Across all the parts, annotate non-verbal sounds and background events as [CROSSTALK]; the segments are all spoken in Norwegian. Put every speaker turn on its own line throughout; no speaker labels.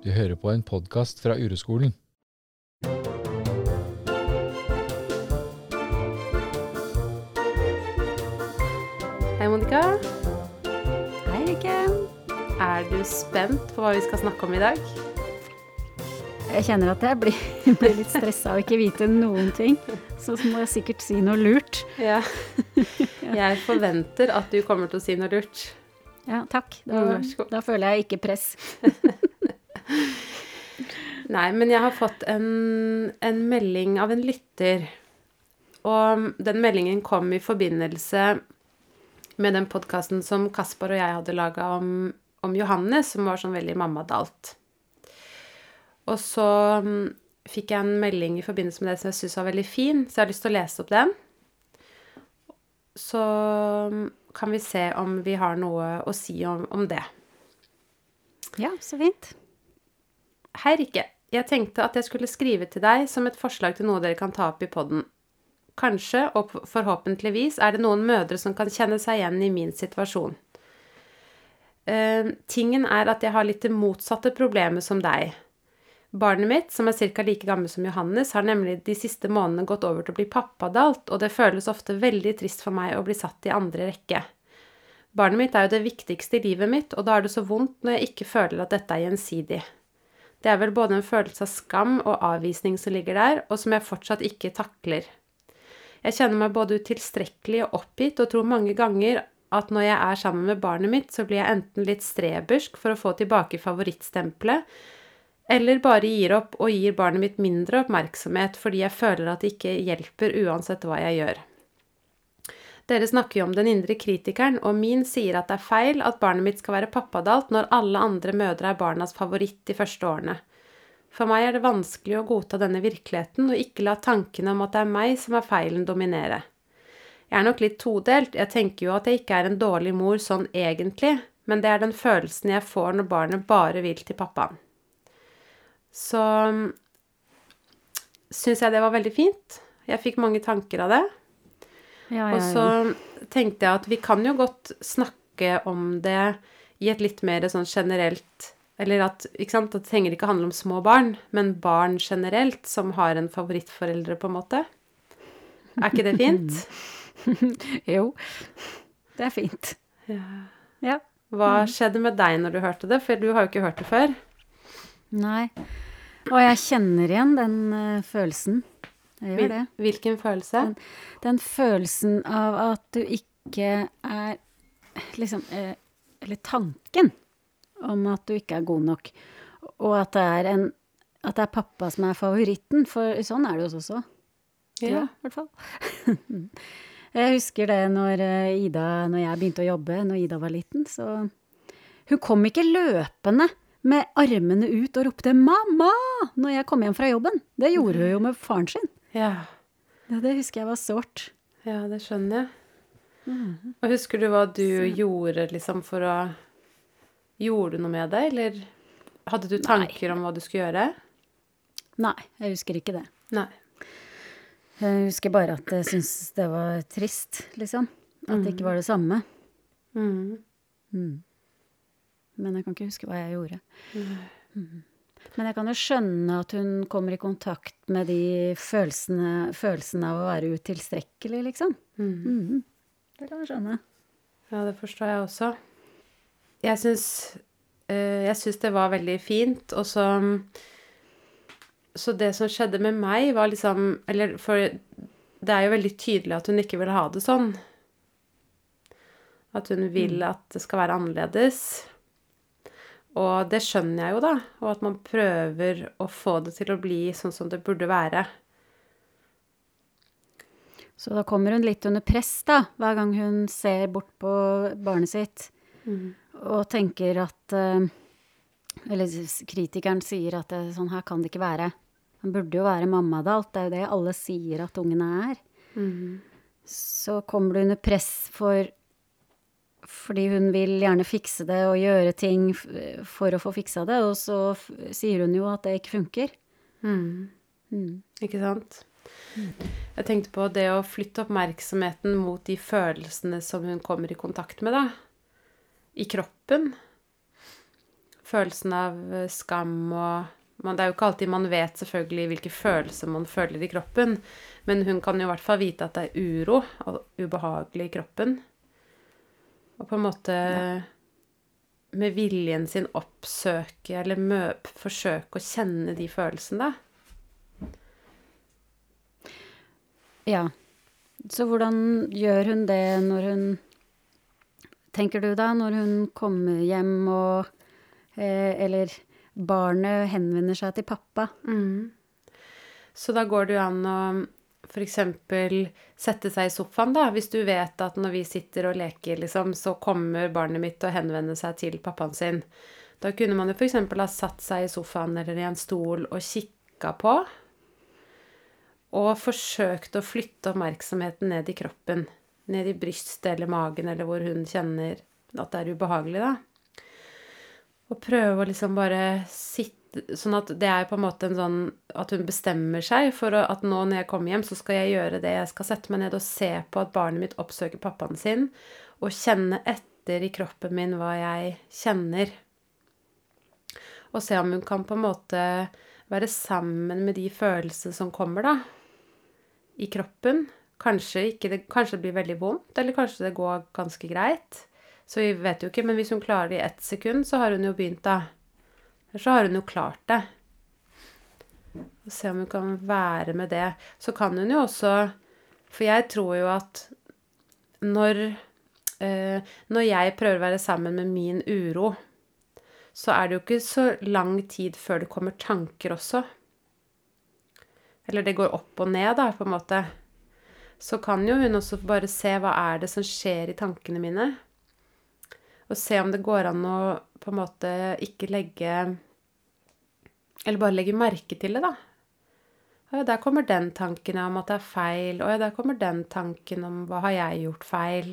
Du hører på en podkast fra Ureskolen.
Hei, Monica.
Hei, Rikke.
Er du spent på hva vi skal snakke om i dag?
Jeg kjenner at jeg blir, [LAUGHS] blir litt stressa av ikke vite noen ting. Så må jeg sikkert si noe lurt. [LAUGHS]
Ja. Jeg forventer at du kommer til å si noe lurt.
Ja, takk. Da, da føler jeg ikke press. [LAUGHS]
Nei, men jeg har fått en, en melding av en lytter. Og den meldingen kom i forbindelse med den podkasten som Kaspar og jeg hadde laga om, om Johannes, som var sånn veldig mammadalt. Og så mm, fikk jeg en melding i forbindelse med det som jeg syns var veldig fin, så jeg har lyst til å lese opp den. Så mm, kan vi se om vi har noe å si om, om det.
Ja, så fint.
Hei, Rikke. Jeg tenkte at jeg skulle skrive til deg som et forslag til noe dere kan ta opp i podden. Kanskje, og forhåpentligvis, er det noen mødre som kan kjenne seg igjen i min situasjon. Uh, tingen er at jeg har litt det motsatte problemet som deg. Barnet mitt, som er ca. like gammel som Johannes, har nemlig de siste månedene gått over til å bli pappadalt, og det føles ofte veldig trist for meg å bli satt i andre rekke. Barnet mitt er jo det viktigste i livet mitt, og da er det så vondt når jeg ikke føler at dette er gjensidig. Det er vel både en følelse av skam og avvisning som ligger der, og som jeg fortsatt ikke takler. Jeg kjenner meg både utilstrekkelig og oppgitt, og tror mange ganger at når jeg er sammen med barnet mitt, så blir jeg enten litt strebersk for å få tilbake favorittstempelet, eller bare gir opp og gir barnet mitt mindre oppmerksomhet fordi jeg føler at det ikke hjelper uansett hva jeg gjør. Dere snakker jo om den indre kritikeren, og min sier at det er feil at barnet mitt skal være pappadalt når alle andre mødre er barnas favoritt de første årene. For meg er det vanskelig å godta denne virkeligheten og ikke la tankene om at det er meg som er feilen, dominere. Jeg er nok litt todelt, jeg tenker jo at jeg ikke er en dårlig mor sånn egentlig, men det er den følelsen jeg får når barnet bare vil til pappaen. Så syns jeg det var veldig fint. Jeg fikk mange tanker av det.
Ja,
Og så tenkte jeg at vi kan jo godt snakke om det i et litt mer sånn generelt Eller at, ikke sant, at det trenger ikke handle om små barn, men barn generelt som har en favorittforeldre, på en måte. Er ikke det fint? [LAUGHS]
Jo, det er fint. Ja.
Hva skjedde med deg når du hørte det? For du har jo ikke hørt det før.
Nei. Og jeg kjenner igjen den eh, følelsen. Jeg gjør det.
Hvilken følelse?
Den følelsen av at du ikke er Liksom eh, Eller tanken om at du ikke er god nok. Og at det er en At det er pappa som er favoritten. For sånn er det hos oss også.
Ja.
i hvert fall. [LAUGHS] jeg husker det når eh, Ida, når jeg begynte å jobbe, når Ida var liten, så Hun kom ikke løpende med armene ut og ropte 'mamma' når jeg kom hjem fra jobben. Det gjorde hun jo med faren sin.
Ja.
Ja, det husker jeg var sårt.
Ja, det skjønner jeg. Og husker du hva du gjorde liksom for å Gjorde du noe med det, eller hadde du tanker om hva du skulle gjøre?
Nei, jeg husker ikke det.
Nei.
Jeg husker bare at jeg syntes det var trist, liksom. At det ikke var det samme.
Mm.
Mm. Men jeg kan ikke huske hva jeg gjorde. Mhm. Men jeg kan jo skjønne at hun kommer i kontakt med de følelsene, følelsene av å være utilstrekkelig, liksom. Mhm. Det kan jeg skjønne.
Ja, det forstår jeg også. Jeg syns øh, Jeg syns det var veldig fint, og så Så det som skjedde med meg, var liksom Eller for det er jo veldig tydelig at hun ikke vil ha det sånn. At hun vil at det skal være annerledes. Og det skjønner jeg jo, da. Og at man prøver å få det til å bli sånn som det burde være.
Så da kommer hun litt under press, da, hver gang hun ser bort på barnet sitt og tenker at eh, Eller kritikeren sier at det, sånn her kan det ikke være. Han burde jo være mammadalt, det er jo det alle sier at ungene er. Så kommer du under press for fordi hun vil gjerne fikse det og gjøre ting for å få fiksa det, og så sier hun jo at det ikke funker. Mm.
Ikke sant? Jeg tenkte på det å flytte oppmerksomheten mot de følelsene som hun kommer i kontakt med, da. I kroppen. følelsen av eh, skam og man, Det er jo ikke alltid man vet selvfølgelig hvilke følelser man føler i kroppen, men hun kan jo i hvert fall vite at det er uro og ubehagelig i kroppen. Og på en måte ja. med viljen sin oppsøke eller mø, forsøke å kjenne de følelsene, da.
Ja. Så hvordan gjør hun det når hun Tenker du da, når hun kommer hjem og eh, Eller barnet henvender seg til pappa?
Mm. Så da går det jo an å f.eks. sette seg i sofaen, da. Hvis du vet at når vi sitter og leker, liksom, så kommer barnet mitt og henvender seg til pappaen sin. Da kunne man jo f.eks. ha satt seg i sofaen eller i en stol og kikka på. Og forsøkt å flytte oppmerksomheten ned i kroppen ned i brystet eller magen, eller hvor hun kjenner at det er ubehagelig, da. Og prøve å liksom bare sitte Sånn at det er på en måte en sånn At hun bestemmer seg for at nå når jeg kommer hjem, så skal jeg gjøre det. Jeg skal sette meg ned og se på at barnet mitt oppsøker pappaen sin, og kjenne etter i kroppen min hva jeg kjenner. Og se om hun kan på en måte være sammen med de følelsene som kommer, da. I kroppen. Kanskje, det, kanskje det blir veldig vondt, eller kanskje det går ganske greit. Så vi vet jo ikke, men hvis hun klarer det i ett sekund, så har hun jo begynt, da. Eller så har hun jo klart det. Og se om hun kan være med det. Så kan hun jo også For jeg tror jo at når eh, Når jeg prøver å være sammen med min uro, så er det jo ikke så lang tid før det kommer tanker også. Eller det går opp og ned, da, på en måte så kan jo hun også bare se hva er det som skjer i tankene mine. Og se om det går an å på en måte ikke legge Eller bare legge merke til det, da. Å ja, der kommer den tanken om at det er feil. Å ja, der kommer den tanken om hva har jeg gjort feil.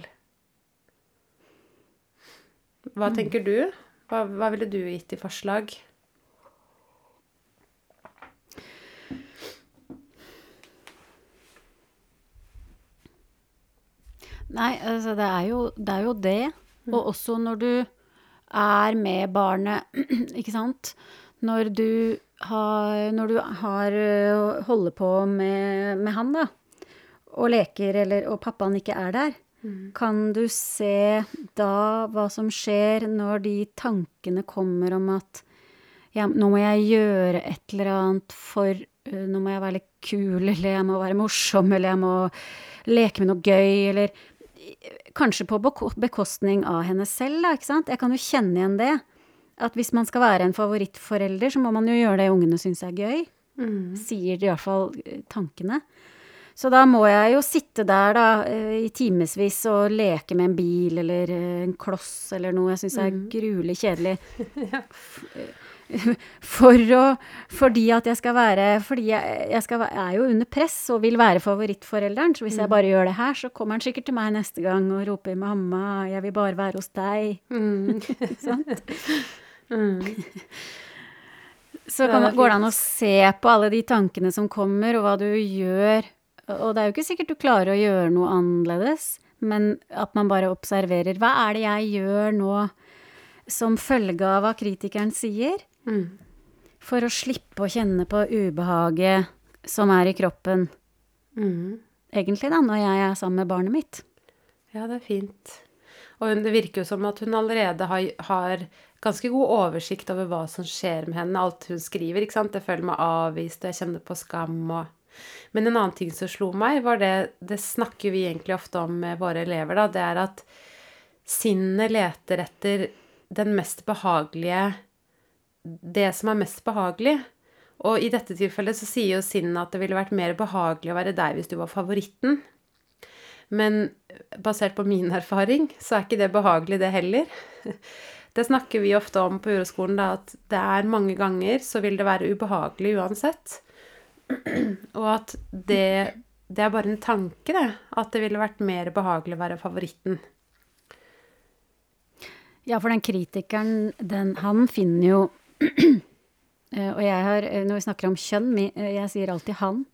Hva mm. tenker du? Hva, hva ville du gitt i forslag?
Nei, altså det er jo det. Er jo det. Mm. Og også når du er med barnet, [CLEARS THROAT] ikke sant. Når du har, når du har øh, holder på med, med, han, da, og leker, eller, og pappaen ikke er der, mm. kan du se da hva som skjer når de tankene kommer om at ja, nå må jeg gjøre et eller annet for øh, Nå må jeg være litt kul, eller jeg må være morsom, eller jeg må leke med noe gøy, eller kanskje på bekostning av henne selv, da, ikke sant. Jeg kan jo kjenne igjen det. At hvis man skal være en favorittforelder, så må man jo gjøre det ungene syns er gøy. Mm. Sier i hvert fall eh, tankene. Så da må jeg jo sitte der da eh, i timevis og leke med en bil eller eh, en kloss eller noe jeg syns er mm. gruelig kjedelig. [LAUGHS] ja. [LAUGHS] for å Fordi at jeg skal være Fordi jeg, jeg skal, er jo under press og vil være favorittforelderen. Så hvis mm. jeg bare gjør det her, så kommer han sikkert til meg neste gang og roper 'mamma, jeg vil bare være hos deg'. Mm. [LAUGHS] Sant? mm. Så man, går det an å se på alle de tankene som kommer, og hva du gjør. Og det er jo ikke sikkert du klarer å gjøre noe annerledes, men at man bare observerer. Hva er det jeg gjør nå som følge av hva kritikeren sier? Mm. For å slippe å kjenne på ubehaget som er i kroppen. Mm. Egentlig, da, når jeg er sammen med barnet mitt.
Ja, det er fint. Og det virker jo som at hun allerede har, har, ganske god oversikt over hva som skjer med henne, alt hun skriver. ikke sant? Jeg føler meg avvist, og jeg kjenner på skam og Men en annen ting som slo meg, var det Det snakker vi egentlig ofte om med våre elever, da. Det er at sinnet leter etter den mest behagelige det som er mest behagelig. Og i dette tilfellet så sier jo sinnet at det ville vært mer behagelig å være deg hvis du var favoritten. Men basert på min erfaring så er ikke det behagelig, det heller. [LAUGHS] Det snakker vi ofte om på Uroskolen, da, at det er mange ganger så vil det være ubehagelig uansett. [CLEARS THROAT] Og at det, det er bare en tanke, det. At det ville vært mer behagelig å være favoritten.
Ja, for den kritikeren, den, han finner jo [CLEARS THROAT] og jeg har, eh, når vi snakker om kjønn, eh, jeg sier alltid 'han'.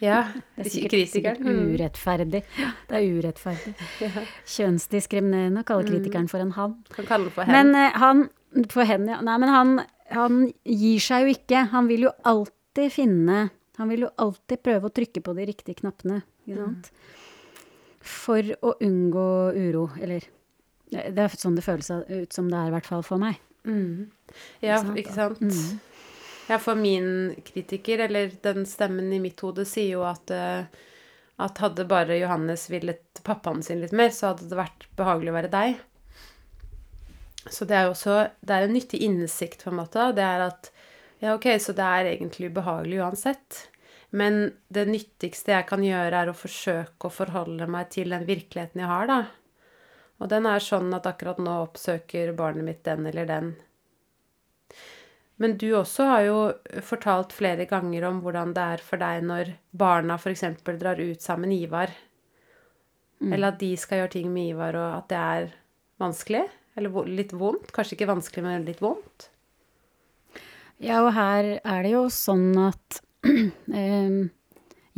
Ja, [LAUGHS]
det er sikkert, sikkert mm. urettferdig. [LAUGHS] Det er urettferdig. [LAUGHS] Ja. Kjønnsdiskriminerende å kalle mm. kritikeren for en han.
Kan kalle det for hen.
Men han For henne, ja. Nei, men han, han gir seg jo ikke. Han vil jo alltid finne Han vil jo alltid prøve å trykke på de riktige knappene, ikke sant. For å unngå uro, eller Det er sånn det føles ut som det er, i hvert fall for meg.
Mm. Ja,
sant,
ikke sant?
Mm.
Ja, for min kritiker, eller den stemmen i mitt hode, sier jo at, eh, at hadde bare Johannes villet pappaen sin litt mer, så hadde det vært behagelig å være deg. Så det er jo også Det er en nyttig innsikt, på en måte. Det er at Ja, ok, så det er egentlig ubehagelig uansett. Men det nyttigste jeg kan gjøre, er å forsøke å forholde meg til den virkeligheten jeg har, da. Og den er sånn at akkurat nå oppsøker barnet mitt den eller den. Men du også har jo fortalt flere ganger om hvordan det er for deg når barna f.eks. drar ut sammen med Ivar. Eller at de skal gjøre ting med Ivar, og at det er vanskelig. Eller litt vondt. Kanskje ikke vanskelig, men litt vondt.
Ja, og her er det jo sånn at [CLEARS THROAT] eh,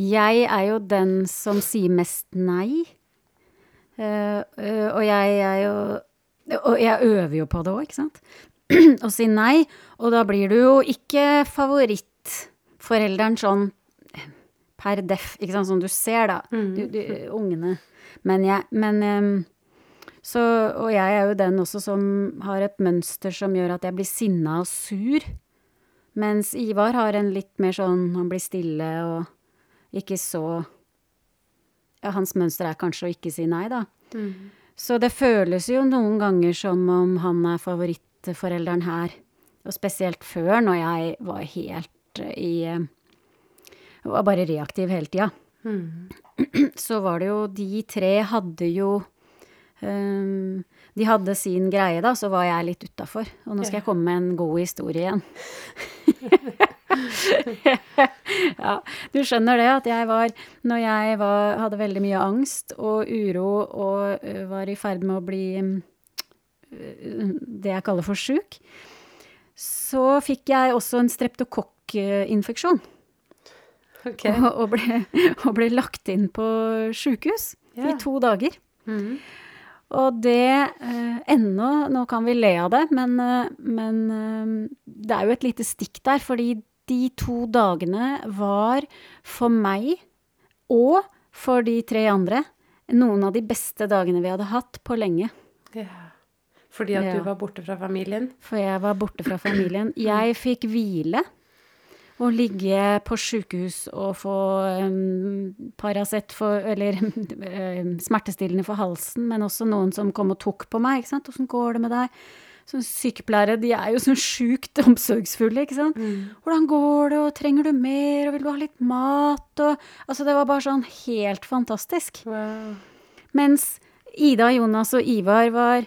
jeg er jo den som sier mest nei. Eh, eh, og jeg er jo Og jeg øver jo på det òg, ikke sant? [CLEARS THROAT] Å si nei. Og da blir du jo ikke favorittforelderen sånn per def, ikke sant, som du ser, da. Du, du, ungene. Men jeg Men så, og jeg er jo den også som har et mønster som gjør at jeg blir sinna og sur. Mens Ivar har en litt mer sånn Han blir stille og ikke så hans mønster er kanskje å ikke si nei, da. Så det føles jo noen ganger som om han er favorittforelderen her. Og spesielt før, når jeg var helt eh, i eh, Var bare reaktiv hele tida. [CLEARS THROAT] Så var det jo De tre hadde jo um, De hadde sin greie, da, så var jeg litt utafor. Og nå skal jeg komme med en god historie igjen. [LAUGHS] [LAUGHS] ja, du skjønner det at jeg var Når jeg var, hadde veldig mye angst og uro og ø, var i ferd med å bli ø, det jeg kaller for sjuk, så fikk jeg også en streptokokkinfeksjon.
Okay.
Og, og, ble, [LAUGHS] og ble lagt inn på sjukehus
yeah.
i to dager.
Mm.
Og det eh, ennå Nå kan vi le av det, men, men det er jo et lite stikk der, fordi de to dagene var for meg og for de tre andre noen av de beste dagene vi hadde hatt på lenge.
Ja. Fordi at
Ja.
du var borte fra familien?
For jeg var borte fra familien. Jeg fikk hvile og ligge på sjukehus og få um, Paracet for Eller [LAUGHS] um, smertestillende for halsen, men også noen som kom og tok på meg. ikke sant? 'Åssen går det med deg?' Sånn Sykepleiere de er jo sånn sjukt omsorgsfulle, ikke sant. 'Hvordan går det, og trenger du mer, og vil du ha litt mat?' og Altså, det var bare sånn helt fantastisk.
Wow.
Mens Ida, Jonas og Ivar var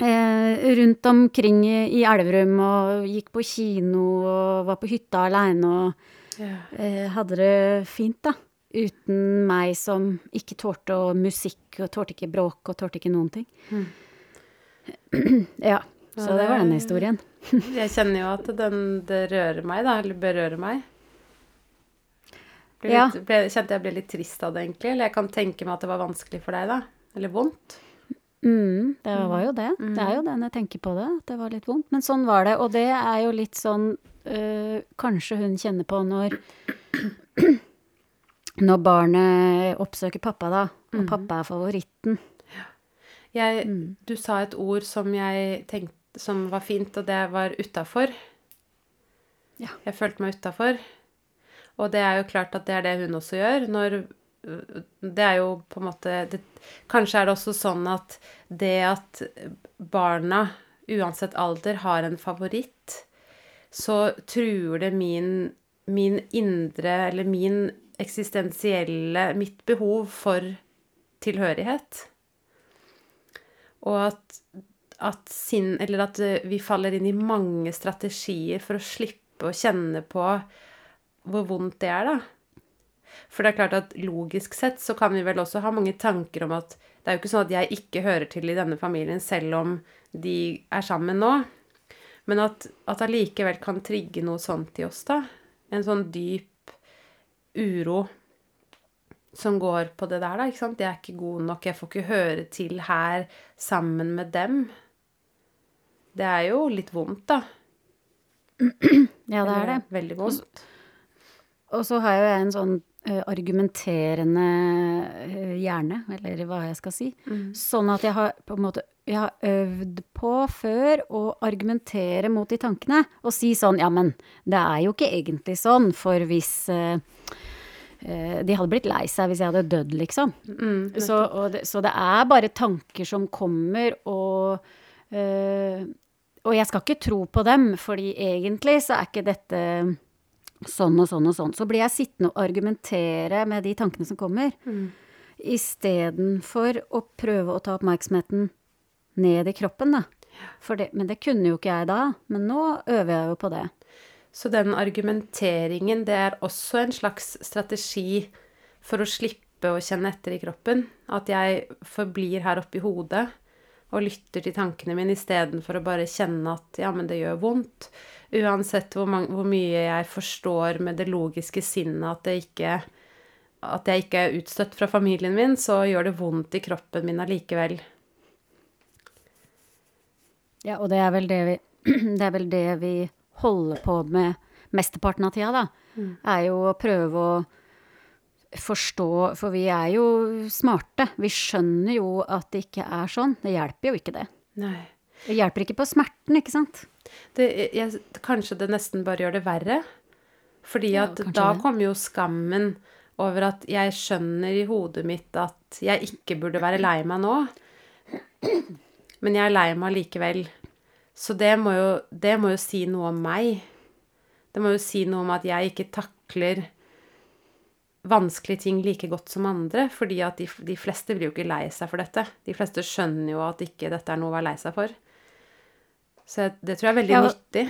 eh, rundt omkring i, i Elverum og gikk på kino og var på hytta aleine og
yeah.
eh, hadde det fint, da. Uten meg som ikke tålte musikk og tålte ikke bråk og tålte ikke noen ting. [CLEARS THROAT] ja. Så
Ja,
det var
det-
den historien. [LAUGHS]
Jeg kjenner jo at den, det rører meg, da. Eller berører meg. Ble
Ja.
litt, ble, kjente jeg ble litt trist av det, egentlig. Eller jeg kan tenke meg at det var vanskelig for deg, da. Eller vondt.
Mm, det var jo det. Det er jo det når jeg tenker på det, det var litt vondt. Men sånn var det. Og det er jo litt sånn øh, kanskje hun kjenner på når [CLEARS THROAT] Når barnet oppsøker pappa, da, og pappa er favoritten.
Jeg,
Mm.
Du sa et ord som jeg tenkte som var fint, og det var utafor.
Ja.
Jeg følte meg utafor. Og det er jo klart at det er det hun også gjør. Når Det er jo på en måte det, Kanskje er det også sånn at det at barna, uansett alder, har en favoritt, så truer det min, min indre Eller min eksistensielle Mitt behov for tilhørighet. Og at, at sin, at eh, vi faller inn i mange strategier for å slippe å kjenne på hvor vondt det er, da. For det er klart at logisk sett så kan vi vel også ha mange tanker om at det er jo ikke sånn at jeg ikke hører til i denne familien selv om de er sammen nå. Men at, at allikevel kan trigge noe sånt i oss, da. En sånn dyp uro som går på det der, da. ikke sant? Jeg er ikke god nok, jeg får ikke høre til her sammen med dem. det er jo litt vondt, da.
Ja, det er det.
Veldig vondt.
Og så har jo jeg en sånn uh, argumenterende uh, hjerne, eller hva jeg skal si. Sånn at jeg har på en måte jeg har øvd på før å argumentere mot de tankene og si sånn Ja, men det er jo ikke egentlig sånn, for hvis eh, De hadde blitt lei seg hvis jeg hadde dødd, liksom. så, og det, så det er bare tanker som kommer, og øh, Og jeg skal ikke tro på dem, fordi egentlig så er ikke dette sånn og sånn og sånn. Så blir jeg sittende og argumentere med de tankene som kommer, istedenfor å prøve å ta oppmerksomheten ned i kroppen, da. Det, men det kunne jo ikke jeg da. Men nå øver jeg jo på det.
Så den argumenteringen, det er også en slags strategi for å slippe å kjenne etter i kroppen. At jeg forblir her oppe i hodet og lytter til tankene mine istedenfor å bare kjenne at ja, men det gjør vondt. Uansett hvor, mange, hvor mye jeg forstår med det logiske sinnet at, det ikke, at jeg ikke er utstøtt fra familien min, så gjør det vondt i kroppen min allikevel.
Ja, og det er vel det vi, [CLEARS THROAT] det er vel det vi holder på med mesteparten av tida, da. Er jo å prøve å forstå For vi er jo smarte. Vi skjønner jo at det ikke er sånn. Det hjelper jo ikke, det.
Nei.
Det hjelper ikke på smerten, ikke sant?
Det, jeg, kanskje det nesten bare gjør det verre. Fordi at
ja,
da kommer jo skammen over at jeg skjønner i hodet mitt at jeg ikke burde være lei meg nå. Men jeg er lei meg likevel. Så det må, jo, det må jo si noe om meg. Det må jo si noe om at jeg ikke takler vanskelige ting like godt som andre. Fordi at de, de fleste blir jo ikke lei seg for dette. De fleste skjønner jo at ikke dette er noe å være lei seg for. Så det tror jeg er veldig
Ja,
nyttig.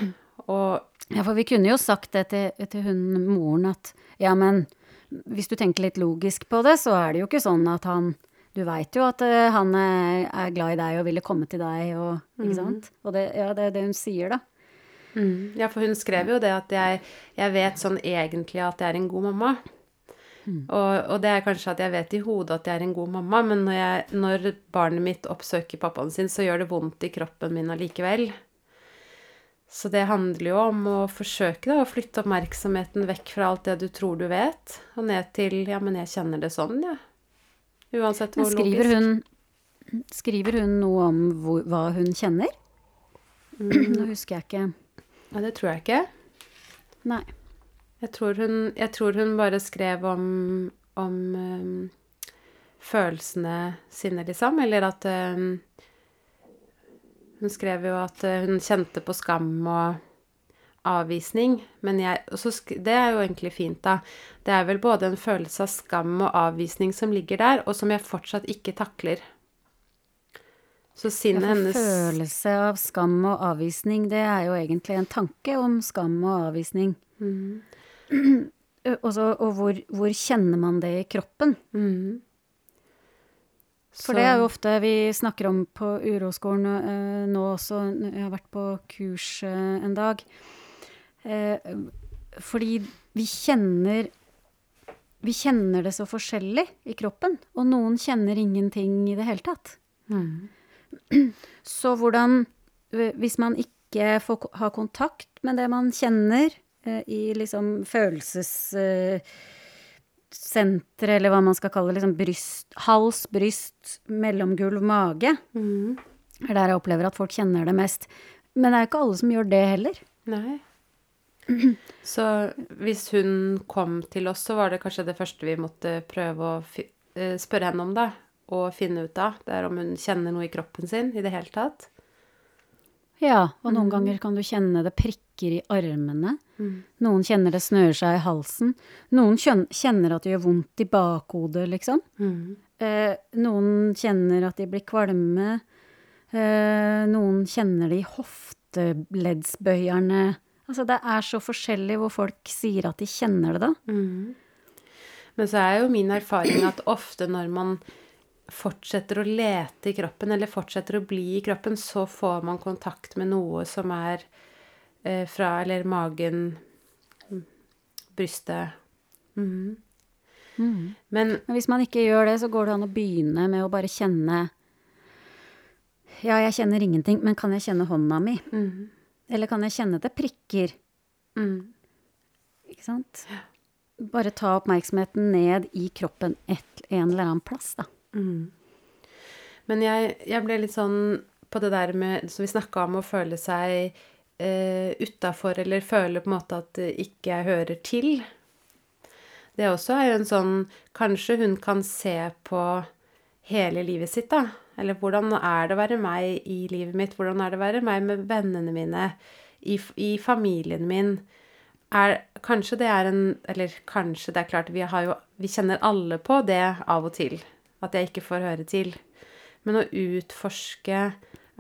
Og
Ja, for vi kunne jo sagt det til, til hun moren at ja, men hvis du tenker litt logisk på det, så er det jo ikke sånn at han Du veit jo at eh, han er, er glad i deg og ville komme til deg og Ikke sant? Og det, ja, det er det hun sier, da.
Ja, for hun skrev jo det at jeg, jeg vet sånn egentlig at jeg er en god mamma. Og, og det er kanskje at jeg vet i hodet at jeg er en god mamma, men når, jeg, når barnet mitt oppsøker pappaen sin, så gjør det vondt i kroppen min allikevel. Så det handler jo om å forsøke da, å flytte oppmerksomheten vekk fra alt det du tror du vet, og ned til ja, men jeg kjenner det sånn, ja. Uansett hvor
skriver
logisk.
hun, skriver hun noe om hvor, hva hun kjenner? Nå husker jeg ikke.
Ja, det tror jeg ikke.
Nei.
Jeg tror hun, jeg tror hun bare skrev om, om um, følelsene sine, liksom. Eller at um, Hun skrev jo at uh, hun kjente på skam og avvisning. Men jeg også, Det er jo egentlig fint, da. Det er vel både en følelse av skam og avvisning som ligger der, og som jeg fortsatt ikke takler. Så sinnet hennes
følelse av skam og avvisning, det er jo egentlig en tanke om skam og avvisning. Mm. [CLEARS THROAT] Også, og hvor, hvor kjenner man det i kroppen?
Mm.
For det er jo ofte vi snakker om på uroskolen eh, nå også, jeg har vært på kurs eh, en dag. Eh, fordi vi kjenner Vi kjenner det så forskjellig i kroppen, og noen kjenner ingenting i det hele tatt. Så hvordan eh, Hvis man ikke får ha kontakt med det man kjenner eh, i liksom følelsessenteret, eller hva man skal kalle det, liksom bryst, hals, bryst, mellomgulv, mage,
mm.
er der jeg opplever at folk kjenner det mest. Men det er jo ikke alle som gjør det heller.
Nei. Så hvis hun kom til oss, så var det kanskje det første vi måtte prøve å eh, spørre henne om, da. Og finne ut av. Det er om hun kjenner noe i kroppen sin i det hele tatt.
Ja, og noen ganger kan du kjenne det prikker i armene. Noen kjenner det snører seg i halsen. Noen kjenner at det gjør vondt i bakhodet, liksom. Eh, noen kjenner at de blir kvalme. Eh, noen kjenner det i hofteleddsbøyerne. Altså, det er så forskjellig hvor folk sier at de kjenner det, da.
Men så er jo min erfaring at ofte når man fortsetter å lete i kroppen, eller fortsetter å bli i kroppen, så får man kontakt med noe som er eh, fra Eller magen, mm, brystet Mhm. Men
Men hvis man ikke gjør det, så går det an å begynne med å bare kjenne Ja, jeg kjenner ingenting, men kan jeg kjenne hånda mi?
Mm.
Eller kan jeg kjenne det prikker?
Mm.
Ikke sant? Bare ta oppmerksomheten ned i kroppen et, en eller annen plass, da.
Mm. Men jeg, jeg ble litt sånn på det der med Som vi snakka om å føle seg eh, utafor, eller føle på en måte at ikke jeg hører til. Det også er jo en sånn Kanskje hun kan se på hele livet sitt, da. Eller hvordan er det å være meg i livet mitt? Hvordan er det å være meg med vennene mine? I, i familien min? Er, kanskje det er en Eller kanskje, det er klart, vi, jo, vi kjenner alle på det av og til. At jeg ikke får høre til. Men å utforske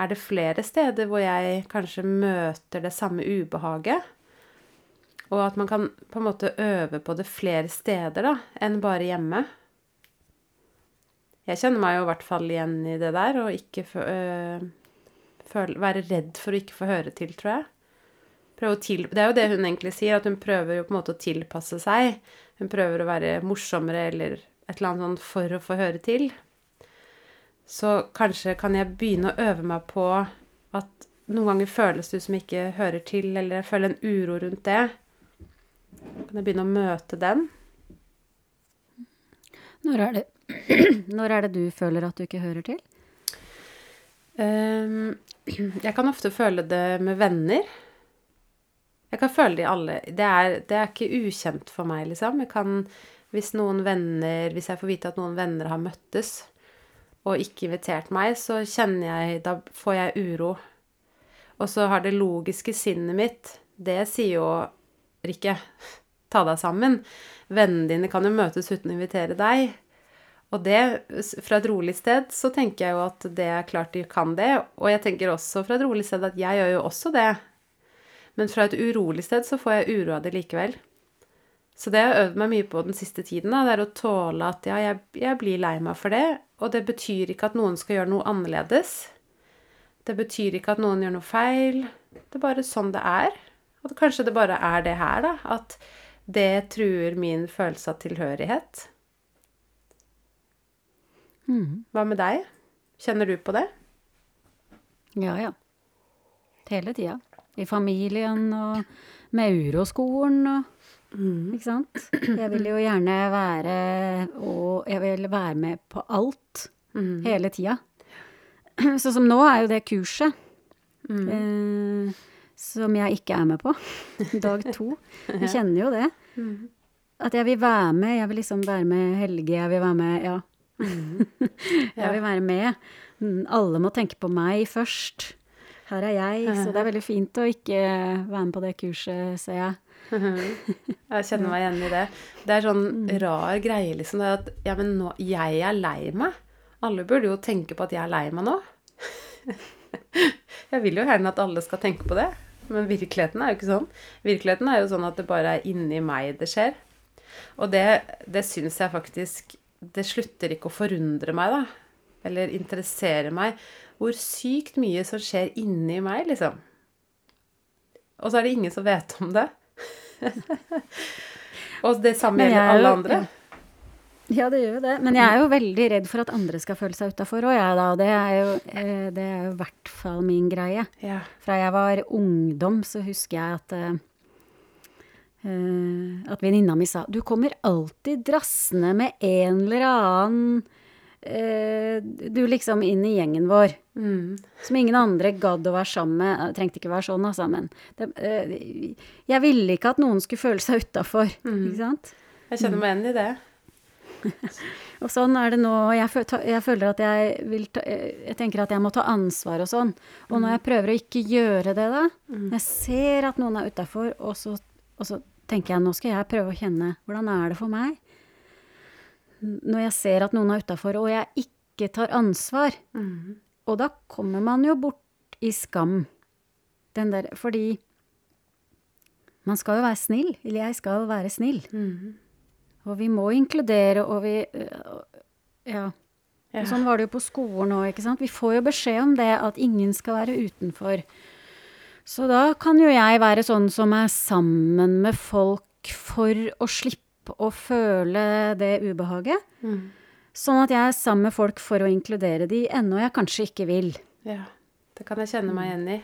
Er det flere steder hvor jeg kanskje møter det samme ubehaget? Og at man kan på en måte øve på det flere steder da, enn bare hjemme. Jeg kjenner meg jo i hvert fall igjen i det der, og ikke øh, føle, være redd for å ikke få høre til, tror jeg. Å til, det er jo det hun egentlig sier, at hun prøver jo på en måte å tilpasse seg. Hun prøver å være morsommere eller et eller annet sånt for å få høre til. Så kanskje kan jeg begynne å øve meg på at noen ganger føles det som jeg ikke hører til, eller jeg føler en uro rundt det. Kan jeg begynne å møte den?
Når er det, [CLEARS THROAT] når er det du føler at du ikke hører til?
Um, [CLEARS THROAT] jeg kan ofte føle det med venner. Jeg kan føle det i alle Det er, det er ikke ukjent for meg, liksom. Jeg kan, hvis noen venner Hvis jeg får vite at noen venner har møttes og ikke invitert meg, så kjenner jeg Da får jeg uro. Og så har det logiske sinnet mitt Det sier jo Rikke, [LAUGHS] ta deg sammen. Vennene dine kan jo møtes uten å invitere deg. Og det, fra et rolig sted, så tenker jeg jo at det er klart de kan det. Og jeg tenker også fra et rolig sted at jeg gjør jo også det. Men fra et urolig sted så får jeg uro av det likevel. Så det har jeg øvd meg mye på den siste tiden, da, det er å tåle at ja, jeg, jeg blir lei meg for det. Og det betyr ikke at noen skal gjøre noe annerledes. Det betyr ikke at noen gjør noe feil. Det er bare sånn det er. Og kanskje det bare er det her, da. At det truer min følelse av tilhørighet.
Mhm.
Hva med deg? Kjenner du på det?
Ja, ja. Hele tida. I familien og med uroskolen og Ikke sant? Jeg vil jo gjerne være Og jeg vil være med på alt hele tida. Sånn som nå er jo det kurset eh, som jeg ikke er med på. [LAUGHS] Dag to. Jeg kjenner jo det. At jeg vil være med. Jeg vil liksom være med Helge, jeg vil være med Ja. [LAUGHS] jeg vil være med. Mm, Alle må tenke på meg først. Her er jeg. Så det er veldig fint å ikke være med på det kurset, ser jeg.
Jeg kjenner meg igjen i det. Det er sånn rar greie, liksom. Det er at ja, men nå Jeg er lei meg. Alle burde jo tenke på at jeg er lei meg nå. [LAUGHS] Jeg vil jo gjerne at alle skal tenke på det, men virkeligheten er jo ikke sånn. Virkeligheten er jo sånn at det bare er inni meg det skjer. Og det, det syns jeg faktisk Det slutter ikke å forundre meg, da. Eller interessere meg. Hvor sykt mye som skjer inni meg, liksom. Og så er det ingen som vet om det. [LAUGHS] Og det samme gjelder
er
alle
jo-
andre.
Ja, det gjør jo det. Men jeg er jo veldig redd for at andre skal føle seg utafor òg, jeg da. Og det er jo eh, det er jo i hvert fall min greie.
Ja.
Fra jeg var ungdom, så husker jeg at eh, at venninna mi sa 'Du kommer alltid drassende med en eller annen eh, Du liksom inn i gjengen vår.
Mm.
Som ingen andre gadd å være sammen med. Det trengte ikke være sånn, altså, men det, eh, Jeg ville ikke at noen skulle føle seg utafor, ikke sant?
Jeg kjenner meg igjen i det. [LAUGHS]
Og sånn er det nå. Jeg, jeg føler at jeg vil ta, Jeg tenker at jeg må ta ansvar og sånn. Og når jeg prøver å ikke gjøre det, da Når jeg ser at noen er utafor, og, så- og så tenker jeg nå skal jeg prøve å kjenne hvordan er det for meg når jeg ser at noen er utafor, og jeg ikke tar ansvar. Og da kommer man jo bort i skam. Den der Fordi man skal jo være snill. Eller jeg skal være snill. Og vi må inkludere, og vi Ja. Og sånn var det jo på skolen òg. Vi får jo beskjed om det, at ingen skal være utenfor. Så da kan jo jeg være sånn som er sammen med folk for å slippe å føle det ubehaget.
Mm.
Sånn at jeg er sammen med folk for å inkludere de, ennå jeg kanskje ikke vil.
Ja. Det kan jeg kjenne meg igjen i.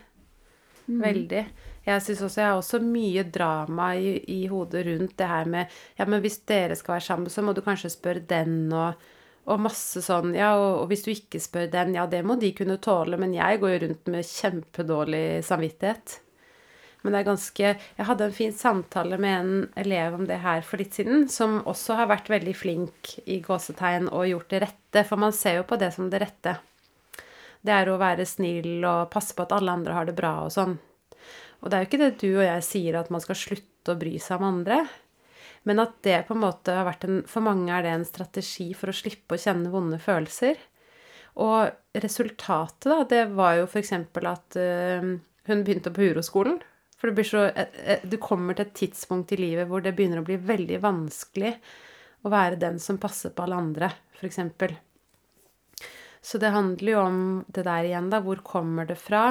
Mm.
Veldig. Jeg syns også jeg har også mye drama i, i hodet rundt det her med Ja, men hvis dere skal være sammen, så må du kanskje spørre den, og, og masse sånn Ja, og, og hvis du ikke spør den, ja, det må de kunne tåle, men jeg går jo rundt med kjempedårlig samvittighet. Men det er ganske Jeg hadde en fin samtale med en elev om det her for litt siden, som også har vært veldig flink i gåsetegn og gjort det rette, for man ser jo på det som det rette. Det er å være snill og passe på at alle andre har det bra og sånn. Og det er jo ikke det du og jeg sier at man skal slutte å bry seg om andre, men at det på en måte har vært en For mange er det en strategi for å slippe å kjenne vonde følelser. Og resultatet, da, det var jo f.eks. at uh, hun begynte på uroskolen. For det blir så eh, eh, Du kommer til et tidspunkt i livet hvor det begynner å bli veldig vanskelig å være den som passer på alle andre, f.eks. Så det handler jo om det der igjen, da. Hvor kommer det fra?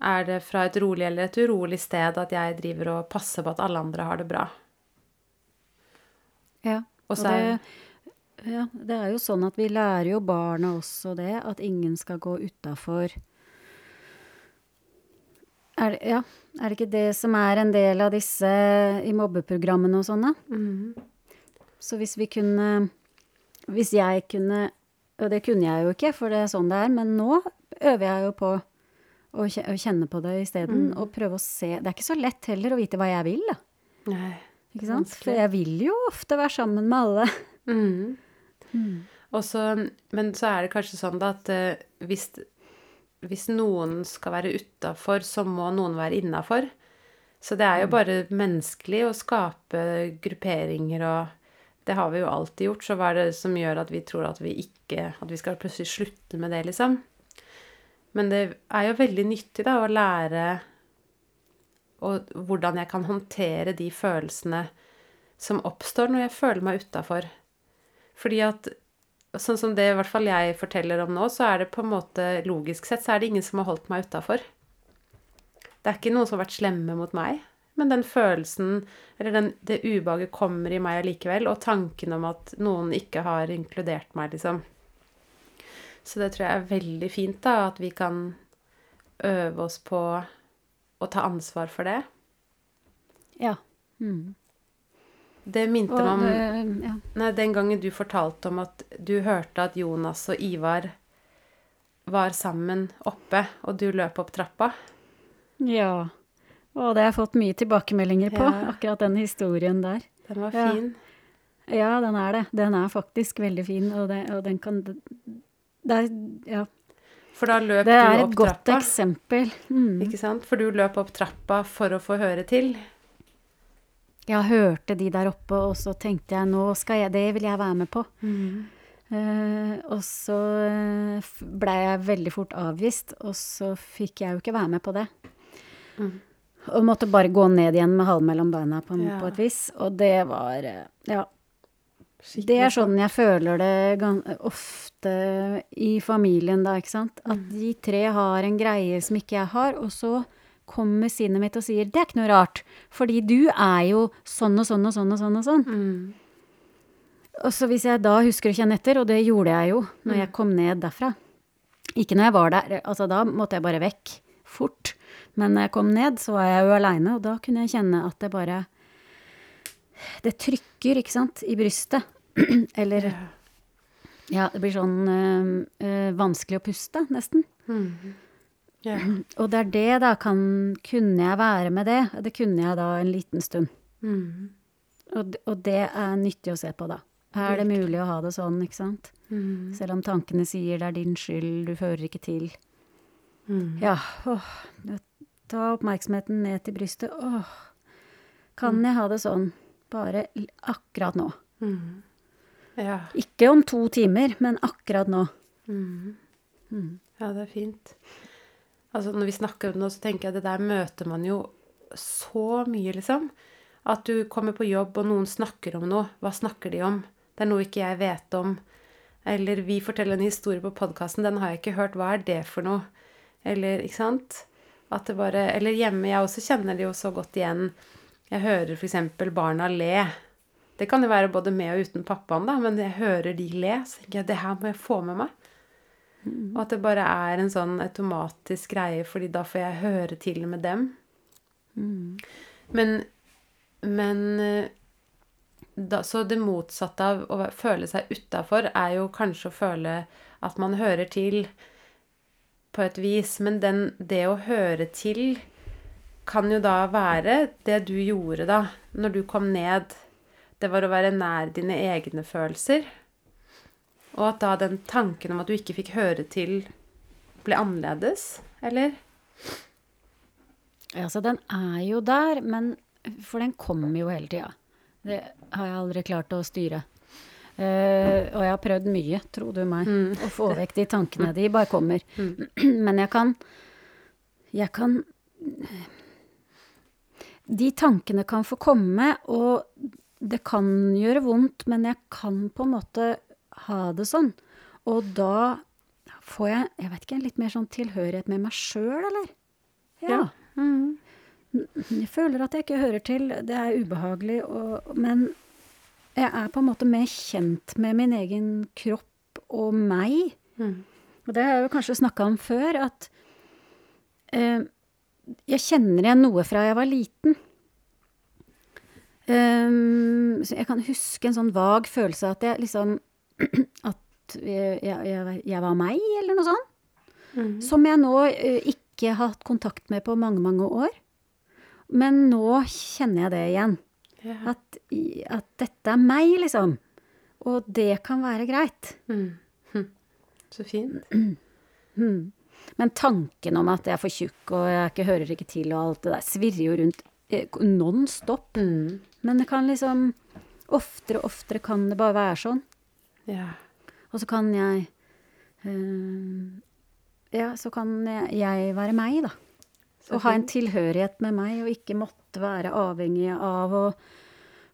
Er det fra et rolig eller et urolig sted at jeg driver og passer på at alle andre har det bra?
Ja.
Og
det, ja, det er jo sånn at vi lærer jo barna også det, at ingen skal gå utafor er, det- ja, er det ikke det som er en del av disse i mobbeprogrammene og sånne?
Mm.
Så hvis vi kunne Hvis jeg kunne Og det kunne jeg jo ikke, for det er sånn det er, men nå øver jeg jo på å kjenne på det isteden, og prøve å se Det er ikke så lett heller å vite hva jeg vil, da.
Nei.
Ikke sant? For jeg vil jo ofte være sammen med alle.
Mm. Og så, men så er det kanskje sånn da at uh, hvis, hvis noen skal være utafor, så må noen være innafor. Så det er jo bare menneskelig å skape grupperinger og Det har vi jo alltid gjort, så hva er det som gjør at vi tror at vi ikke At vi skal plutselig slutte med det, liksom? Men det er jo veldig nyttig, da, å lære og hvordan jeg kan håndtere de følelsene som oppstår når jeg føler meg utafor. Fordi at sånn som det i hvert fall jeg forteller om nå, så er det på en måte logisk sett så er det ingen som har holdt meg utafor. Det er ikke noen som har vært slemme mot meg, men den følelsen, eller den, det ubehaget kommer i meg allikevel, og tanken om at noen ikke har inkludert meg, liksom. Så det tror jeg er veldig fint, da, at vi kan øve oss på å ta ansvar for det.
Ja. Mm.
Det minte
Og
meg om
det, ja.
Nei, den gangen du fortalte om at du hørte at Jonas og Ivar var sammen oppe, og du løp opp trappa.
ja. Og det har jeg fått mye tilbakemeldinger på,
Ja.
akkurat den historien der.
Den var
Ja.
fin.
Ja, den er det. Den er faktisk veldig fin, og, det, og den kan Det er, ja.
For da løp
det er et godt
trappa.
eksempel. Mm.
Ikke sant? For du løp opp trappa for å få høre til.
Jeg hørte de der oppe, og så tenkte jeg nå skal jeg Det vil jeg være med på. Eh, og så eh, blei jeg veldig fort avvist, og så fikk jeg jo ikke være med på det.
Mm.
Og måtte bare gå ned igjen med halen mellom beina på,
Ja.
på et vis. Og det var eh, Ja.
Skikkelig
Det er sånn jeg føler det ofte i familien, da, ikke sant. At de tre har en greie som ikke jeg har, og så kommer sinnet mitt og sier 'det er ikke noe rart', fordi du er jo sånn og sånn og sånn og sånn og sånn.
Mm.
Og så hvis jeg da husker å kjenne etter, og det gjorde jeg jo når jeg kom ned derfra Ikke når jeg var der, altså da måtte jeg bare vekk fort. Men når jeg kom ned, så var jeg jo aleine, og da kunne jeg kjenne at det bare Det trykker, ikke sant, i brystet. [CLEARS THROAT] Eller
Ja.
Det blir sånn øh, øh, vanskelig å puste, nesten.
Mm. Yeah.
Og det er det, da, kan Kunne jeg være med det? Det kunne jeg da en liten stund.
Mm.
Og, og det er nyttig å se på, da. Er det mulig å ha det sånn, ikke sant?
Mm.
Selv om tankene sier det er din skyld, du fører ikke til.
Mm.
Ja, åh. Ta oppmerksomheten ned til brystet. Åh. Kan jeg ha det sånn bare akkurat nå?
Mm. Ja.
Ikke om to timer, men akkurat nå.
Mm.
Mm.
Ja, det er fint. Altså, når vi snakker om det nå, så tenker jeg at det der møter man jo så mye, liksom. At du kommer på jobb, og noen snakker om noe. Hva snakker de om? Det er noe ikke jeg vet om. Eller vi forteller en historie på podkasten, den har jeg ikke hørt. Hva er det for noe? Eller, ikke sant? At det bare Eller hjemme, jeg også kjenner det jo så godt igjen. Jeg hører f.eks. barna le. Det kan jo være både med og uten pappaen, da, men jeg hører de le, så tenker jeg det her må jeg få med meg. Og at det bare er en sånn automatisk greie, fordi da får jeg høre til med dem. Men, men eh, da, Så det motsatte av å føle seg utafor er jo kanskje å føle at man hører til på et vis. Men den, det å høre til kan jo da være det du gjorde da, når du kom ned. Det var å være nær dine egne følelser. Og at da den tanken om at du ikke fikk høre til, ble annerledes, eller?
Ja, så den er jo der, men For den kommer jo hele tida. Det har jeg aldri klart å styre. Uh, og jeg har prøvd mye, tro du meg, å få vekk de tankene. De bare kommer. [CLEARS THROAT] Men jeg kan Jeg kan De tankene kan få komme, og det kan gjøre vondt, men jeg kan på en måte ha det sånn. Og da får jeg, jeg vet ikke, litt mer sånn tilhørighet med meg sjøl, eller? Ja. Jeg føler at jeg ikke hører til. Det er ubehagelig, og, men jeg er på en måte mer kjent med min egen kropp og meg. Og det har jeg jo kanskje snakka om før, at eh, jeg kjenner igjen noe fra jeg var liten. Um, så jeg kan huske en sånn vag følelse av at jeg liksom [CLEARS THROAT] At jeg, jeg, jeg var meg, eller noe sånt. Som jeg nå uh, ikke har hatt kontakt med på mange, mange år. Men nå kjenner jeg det igjen.
Ja.
At, at dette er meg, liksom. Og det kan være greit.
Så fint. [CLEARS THROAT]
Men tanken om at jeg er for tjukk og jeg ikke hører ikke til og alt det der, svirrer jo rundt eh, non stop. Men det kan liksom Oftere og oftere kan det bare være sånn.
Ja.
Og så kan jeg øh, Ja, så kan jeg, jeg være meg, da.
Så
Og ha en tilhørighet med meg, og ikke måtte være avhengig av å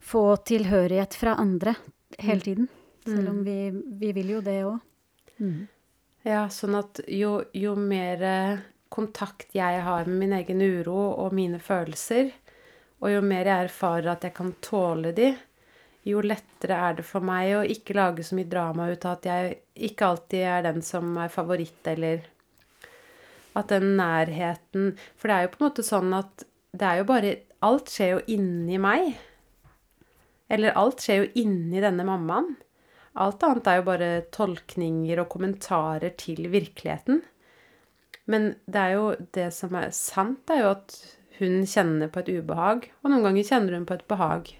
få tilhørighet fra andre hele tiden. Selv om vi, vi vil jo det òg.
Ja, sånn at jo, jo mer eh, kontakt jeg har med min egen uro og mine følelser, og jo mer jeg erfarer at jeg kan tåle de, jo lettere er det for meg å ikke lage så mye drama ut av at jeg ikke alltid er den som er favoritt, eller at den nærheten For det er jo på en måte sånn at det er jo bare Alt skjer jo inni meg. Eller alt skjer jo inni denne mammaen. Alt annet er jo bare tolkninger og kommentarer til virkeligheten. Men det er jo det som er sant, er jo at hun kjenner på et ubehag, og noen ganger kjenner hun på et behag.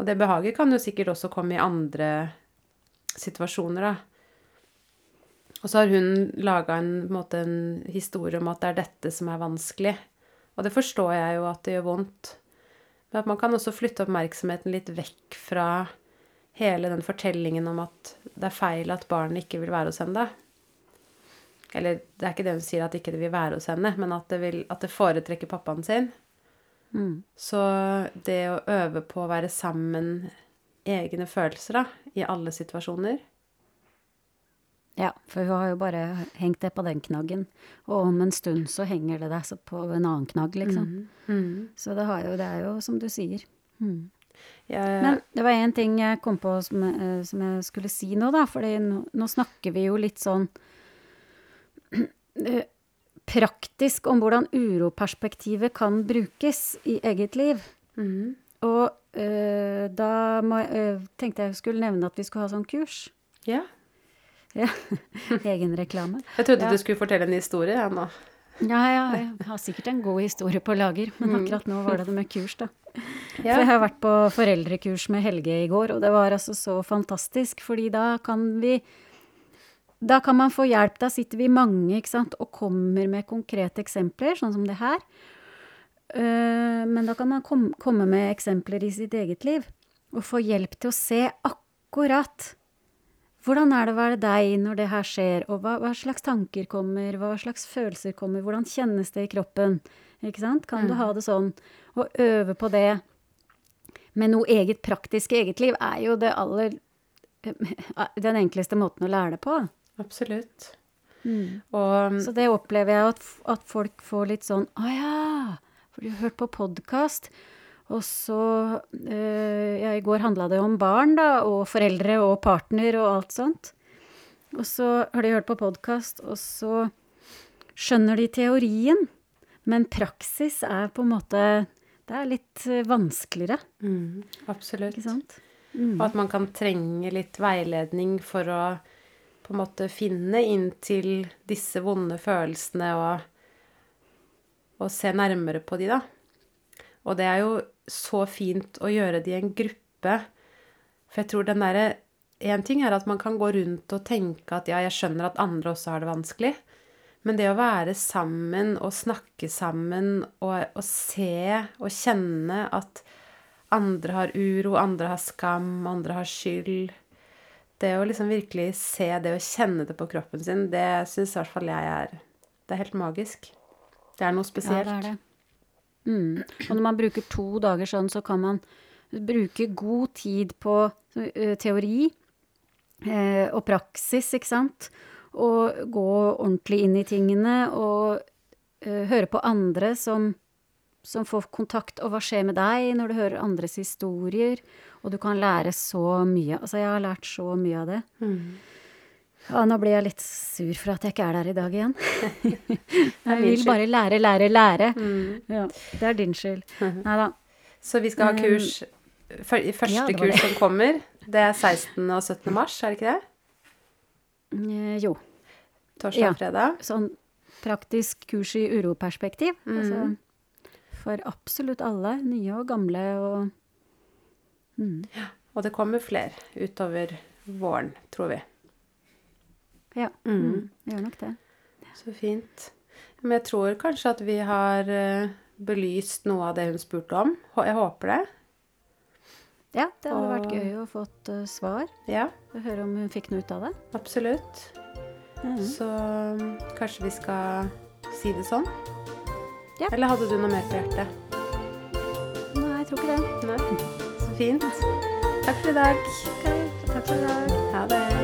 Og det behaget kan jo sikkert også komme i andre situasjoner, da. Og så har hun laga en, en historie om at det er dette som er vanskelig. Og det forstår jeg jo at det gjør vondt. Men at man kan også flytte oppmerksomheten litt vekk fra hele den fortellingen om at det er feil at barnet ikke vil være hos henne. Eller det er ikke det hun sier at ikke det vil være hos henne, men at det, vil, at det foretrekker pappaen sin. Så det å øve på å være sammen egne følelser, da, i alle situasjoner
Ja, for hun har jo bare hengt det på den knaggen. Og om en stund så henger det så på en annen knagg, liksom. Så det, har jo, det er jo som du sier.
Jeg,
Men det var én ting jeg kom på som, eh, som jeg skulle si nå, da. For nå, nå snakker vi jo litt sånn eh, praktisk om hvordan uroperspektivet kan brukes i eget liv. Og øh, da må, øh, tenkte jeg skulle nevne at vi skulle ha sånn kurs.
ja.
Ja. [LAUGHS] Egenreklame.
Jeg trodde
Ja.
du skulle fortelle en historie, jeg nå.
Ja, ja, jeg har sikkert en god historie på lager, men akkurat nå var det det med kurs, da.
Ja. [LAUGHS]
For jeg har vært på foreldrekurs med Helge i går, og det var altså så fantastisk, fordi da kan vi Da kan man få hjelp. Da sitter vi mange, ikke sant, og kommer med konkrete eksempler, sånn som det her. Eh, Men da kan man komme med eksempler i sitt eget liv, og få hjelp til å se akkurat hvordan er det å være deg når det her skjer, og hva, hva slags tanker kommer, hva slags følelser kommer, hvordan kjennes det i kroppen, ikke sant? Kan du ha det sånn? Og øve på det med noe eget praktisk i eget liv er jo det aller Den enkleste måten å lære det på.
Absolutt. Og
Så det opplever jeg at, at folk får litt sånn Å ja, for du har hørt på podkast. Og så øh, Ja, i går handla det om barn, da, og foreldre og partner og alt sånt. Og så har de hørt på podkast, og så skjønner de teorien. Men praksis er på en måte Det er litt eh, vanskeligere,
Mm, absolutt.
sant?
Og at man kan trenge litt veiledning for å på en måte finne inn til disse vonde følelsene og, og se nærmere på de, da. Og det er jo så fint å gjøre det i en gruppe. For jeg tror den derre En ting er at man kan gå rundt og tenke at ja, jeg skjønner at andre også har det vanskelig. Men det å være sammen og snakke sammen og, og se og kjenne at andre har uro, andre har skam, andre har skyld Det å liksom virkelig se det og kjenne det på kroppen sin, det syns i hvert fall jeg er Det er helt magisk. Det er noe spesielt.
Ja, det er det. Mm. Og når man bruker to dager sånn, så kan man bruke god tid på eh, teori eh, og praksis, ikke sant? Og gå ordentlig inn i tingene og uh, høre på andre som, som får kontakt, og hva skjer med deg når du hører andres historier? Og du kan lære så mye. Altså, jeg har lært så mye av det.
Mm.
Ja, nå blir jeg litt sur for at jeg ikke er der i dag igjen. [LAUGHS] [LAUGHS] jeg vil bare lære, lære, lære. Ja, det er din skyld. [LAUGHS] Nei da.
Så vi skal ha kurs Første
ja, det det.
kurs som kommer, det er 16. og 17. mars, er det ikke det?
Eh, Jo.
Torsdag og fredag.
Sånn praktisk kurs i uroperspektiv.
Mm.
Altså, for absolutt alle, nye og gamle og mm.
Og det kommer flere utover våren, tror vi.
Ja.
Mm.
Mm. Gjør nok det.
Så fint. Men jeg tror kanskje at vi har eh, belyst noe av det hun spurte om. Jeg håper det.
Ja, det hadde vært gøy å få et uh, svar.
Ja,
Og høre om hun fikk noe ut av det.
absolutt.
Mm.
Så kanskje vi skal si det sånn?
Ja.
Eller hadde du noe mer på hjertet?
Nei, jeg tror ikke det.
Nei? Så fint. Takk for i dag.
Okay. takk for i dag.
Ha det.